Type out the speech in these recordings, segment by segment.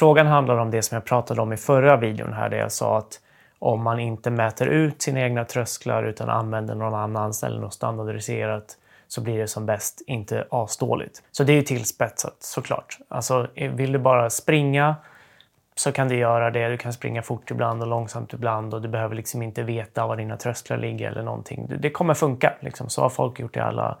Frågan handlar om det som jag pratade om i förra videon här där jag sa att om man inte mäter ut sina egna trösklar utan använder någon annans eller något standardiserat så blir det som bäst inte asdåligt. Så det är ju tillspetsat såklart. Alltså vill du bara springa så kan du göra det. Du kan springa fort ibland och långsamt ibland och du behöver liksom inte veta var dina trösklar ligger eller någonting. Det kommer funka. Liksom. Så har folk gjort i alla,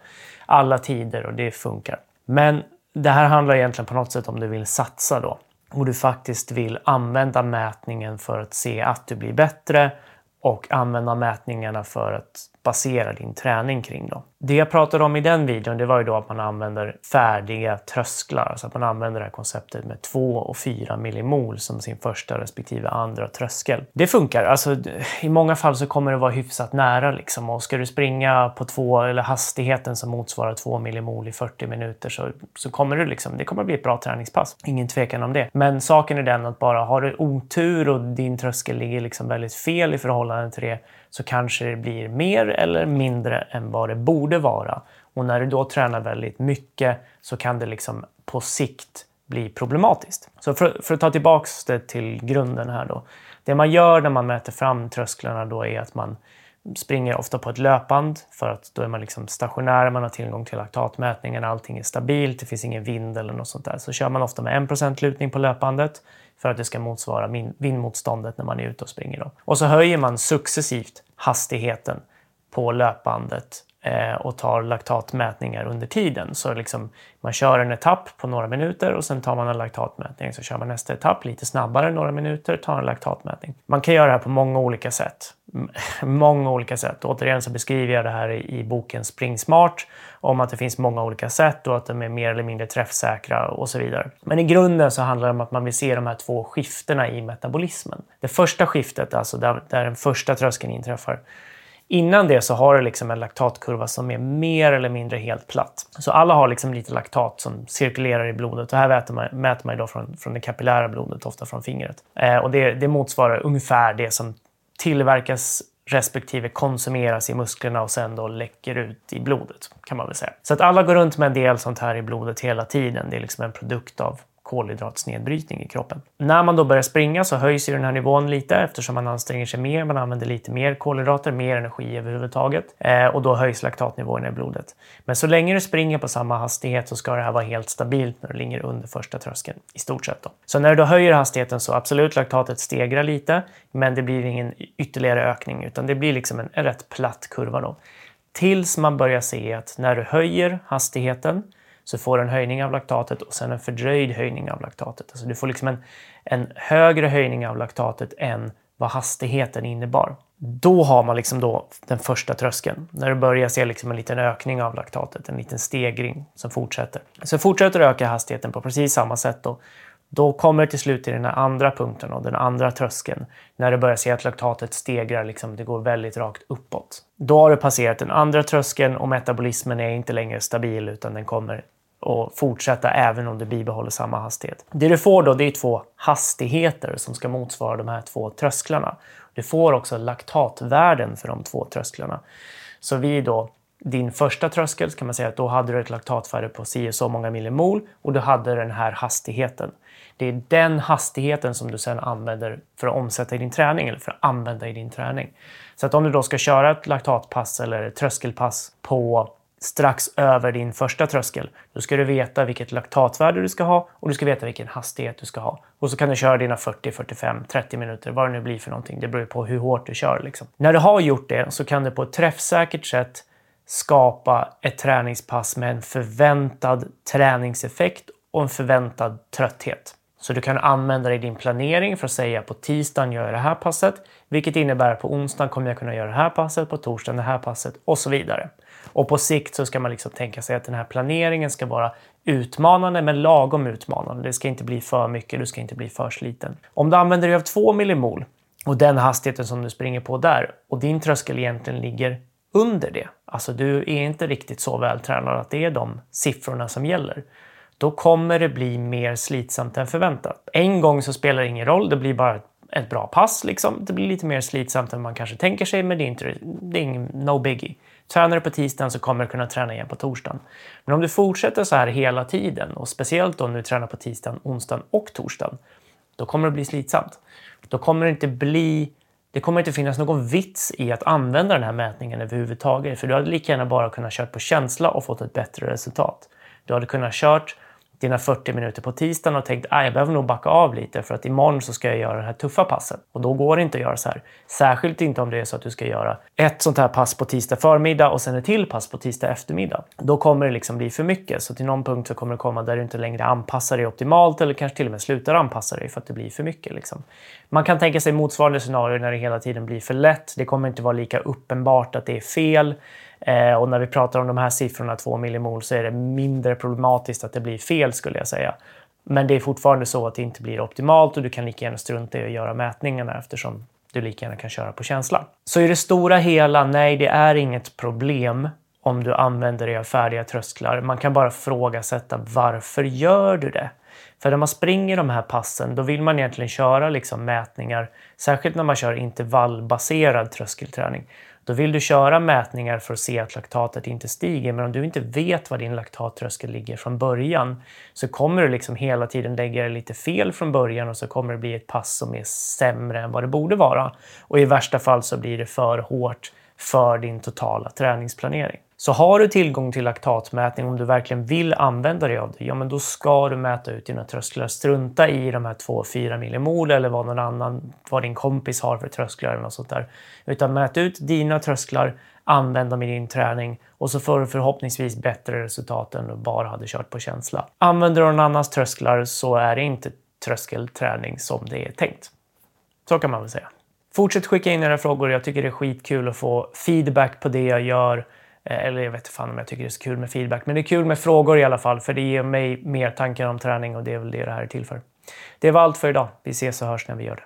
alla tider och det funkar. Men det här handlar egentligen på något sätt om du vill satsa då och du faktiskt vill använda mätningen för att se att du blir bättre och använda mätningarna för att basera din träning kring. Då. Det jag pratade om i den videon det var ju då att man använder färdiga trösklar. Alltså att man använder det här konceptet med 2 och 4 millimol som sin första respektive andra tröskel. Det funkar. Alltså, I många fall så kommer det vara hyfsat nära. Liksom. Och ska du springa på två, eller hastigheten som motsvarar 2 millimol i 40 minuter så, så kommer det, liksom, det kommer bli ett bra träningspass. Ingen tvekan om det. Men saken är den att bara har du otur och din tröskel ligger liksom väldigt fel i förhållande till det så kanske det blir mer eller mindre än vad det borde vara. Och när du då tränar väldigt mycket så kan det liksom på sikt bli problematiskt. Så för, för att ta tillbaks det till grunden här då. Det man gör när man mäter fram trösklarna då är att man springer ofta på ett löpband för att då är man liksom stationär, man har tillgång till laktatmätningen, allting är stabilt, det finns ingen vind eller något sånt där. Så kör man ofta med 1 lutning på löpbandet för att det ska motsvara vindmotståndet när man är ute och springer. Då. Och så höjer man successivt hastigheten på löpbandet eh, och tar laktatmätningar under tiden. Så liksom, man kör en etapp på några minuter och sen tar man en laktatmätning. Så kör man nästa etapp lite snabbare, några minuter, tar en laktatmätning. Man kan göra det här på många olika sätt. Mm, många olika sätt. Återigen så beskriver jag det här i, boken Spring Smart om att det finns många olika sätt och att de är mer eller mindre träffsäkra och så vidare. Men i grunden så handlar det om att man vill se de här två skiftena i metabolismen. Det första skiftet, alltså där, där den första tröskeln inträffar, Innan det så har du liksom en laktatkurva som är mer eller mindre helt platt. Så alla har liksom lite laktat som cirkulerar i blodet. Och här mäter man, mäter man då från, från det kapillära blodet, ofta från fingret. Eh, och det, det motsvarar ungefär det som tillverkas respektive konsumeras i musklerna och sen då läcker ut i blodet kan man väl säga. Så att alla går runt med en del sånt här i blodet hela tiden. Det är liksom en produkt av kolhydratsnedbrytning i kroppen. När man då börjar springa så höjs ju den här nivån lite eftersom man anstränger sig mer, man använder lite mer kolhydrater, mer energi överhuvudtaget eh, och då höjs laktatnivåerna i blodet. Men så länge du springer på samma hastighet så ska det här vara helt stabilt när du ligger under första tröskeln i stort sett. Då. Så när du då höjer hastigheten så absolut laktatet stegrar lite, men det blir ingen ytterligare ökning utan det blir liksom en, en rätt platt kurva då. Tills man börjar se att när du höjer hastigheten så får du en höjning av laktatet och sen en fördröjd höjning av laktatet. Alltså du får liksom en, en högre höjning av laktatet än vad hastigheten innebar. Då har man liksom då den första tröskeln. När du börjar se liksom en liten ökning av laktatet, en liten stegring som fortsätter. Så fortsätter du öka hastigheten på precis samma sätt då. Då kommer det till slut till den här andra punkten och den andra tröskeln. När du börjar se att laktatet stegrar, liksom, det går väldigt rakt uppåt. Då har du passerat den andra tröskeln och metabolismen är inte längre stabil utan den kommer och fortsätta även om du bibehåller samma hastighet. Det du får då det är två hastigheter som ska motsvara de här två trösklarna. Du får också laktatvärden för de två trösklarna. Så vid då din första tröskel kan man säga att då hade du ett laktatvärde på si och så många millimol och du hade den här hastigheten. Det är den hastigheten som du sedan använder för att omsätta i din träning eller för att använda i din träning. Så att om du då ska köra ett laktatpass eller ett tröskelpass på strax över din första tröskel. Då ska du veta vilket laktatvärde du ska ha och du ska veta vilken hastighet du ska ha. Och så kan du köra dina 40, 45, 30 minuter, vad det nu blir för någonting. Det beror på hur hårt du kör. Liksom. När du har gjort det så kan du på ett träffsäkert sätt skapa ett träningspass med en förväntad träningseffekt och en förväntad trötthet. Så du kan använda det i din planering för att säga på tisdagen gör jag det här passet, vilket innebär att på onsdagen kommer jag kunna göra det här passet, på torsdagen det här passet och så vidare. Och på sikt så ska man liksom tänka sig att den här planeringen ska vara utmanande men lagom utmanande. Det ska inte bli för mycket, du ska inte bli för sliten. Om du använder dig av 2 millimol och den hastigheten som du springer på där och din tröskel egentligen ligger under det, alltså du är inte riktigt så vältränad att det är de siffrorna som gäller, då kommer det bli mer slitsamt än förväntat. En gång så spelar det ingen roll, det blir bara ett bra pass. Liksom. Det blir lite mer slitsamt än man kanske tänker sig, men det är, inte, det är ingen, no biggie. Tränar du på tisdagen så kommer du kunna träna igen på torsdagen. Men om du fortsätter så här hela tiden och speciellt om du tränar på tisdagen, onsdagen och torsdagen, då kommer det bli slitsamt. Då kommer det inte bli det kommer inte finnas någon vits i att använda den här mätningen överhuvudtaget. För du hade lika gärna bara kunnat köra på känsla och fått ett bättre resultat. Du hade kunnat kört dina 40 minuter på tisdagen och tänkt att jag behöver nog backa av lite för att imorgon så ska jag göra det här tuffa passet. Och då går det inte att göra så här. Särskilt inte om det är så att du ska göra ett sånt här pass på tisdag förmiddag och sen ett till pass på tisdag eftermiddag. Då kommer det liksom bli för mycket. Så till någon punkt så kommer det komma där du inte längre anpassar dig optimalt eller kanske till och med slutar anpassa dig för att det blir för mycket. Liksom. Man kan tänka sig motsvarande scenario när det hela tiden blir för lätt. Det kommer inte vara lika uppenbart att det är fel. Eh, och när vi pratar om de här siffrorna, 2 millimol, så är det mindre problematiskt att det blir fel skulle jag säga. Men det är fortfarande så att det inte blir optimalt och du kan lika gärna strunta i att göra mätningarna eftersom du lika gärna kan köra på känsla. Så i det stora hela, nej, det är inget problem om du använder dig av färdiga trösklar. Man kan bara frågasätta varför gör du det? För när man springer de här passen, då vill man egentligen köra liksom mätningar, särskilt när man kör intervallbaserad tröskelträning. Då vill du köra mätningar för att se att laktatet inte stiger. Men om du inte vet var din laktattröskel ligger från början så kommer du liksom hela tiden lägga det lite fel från början och så kommer det bli ett pass som är sämre än vad det borde vara. Och i värsta fall så blir det för hårt för din totala träningsplanering. Så har du tillgång till laktatmätning, om du verkligen vill använda dig av det, ja men då ska du mäta ut dina trösklar. Strunta i de här 2-4 millimol eller vad någon annan, vad din kompis har för trösklar eller något sånt där. Utan mät ut dina trösklar, använd dem i din träning och så får du förhoppningsvis bättre resultat än om du bara hade kört på känsla. Använder du någon annans trösklar så är det inte tröskelträning som det är tänkt. Så kan man väl säga. Fortsätt skicka in era frågor. Jag tycker det är skitkul att få feedback på det jag gör. Eh, eller jag vet inte fan om jag tycker det är så kul med feedback, men det är kul med frågor i alla fall, för det ger mig mer tankar om träning och det är väl det det här är till för. Det var allt för idag. Vi ses och hörs när vi gör det.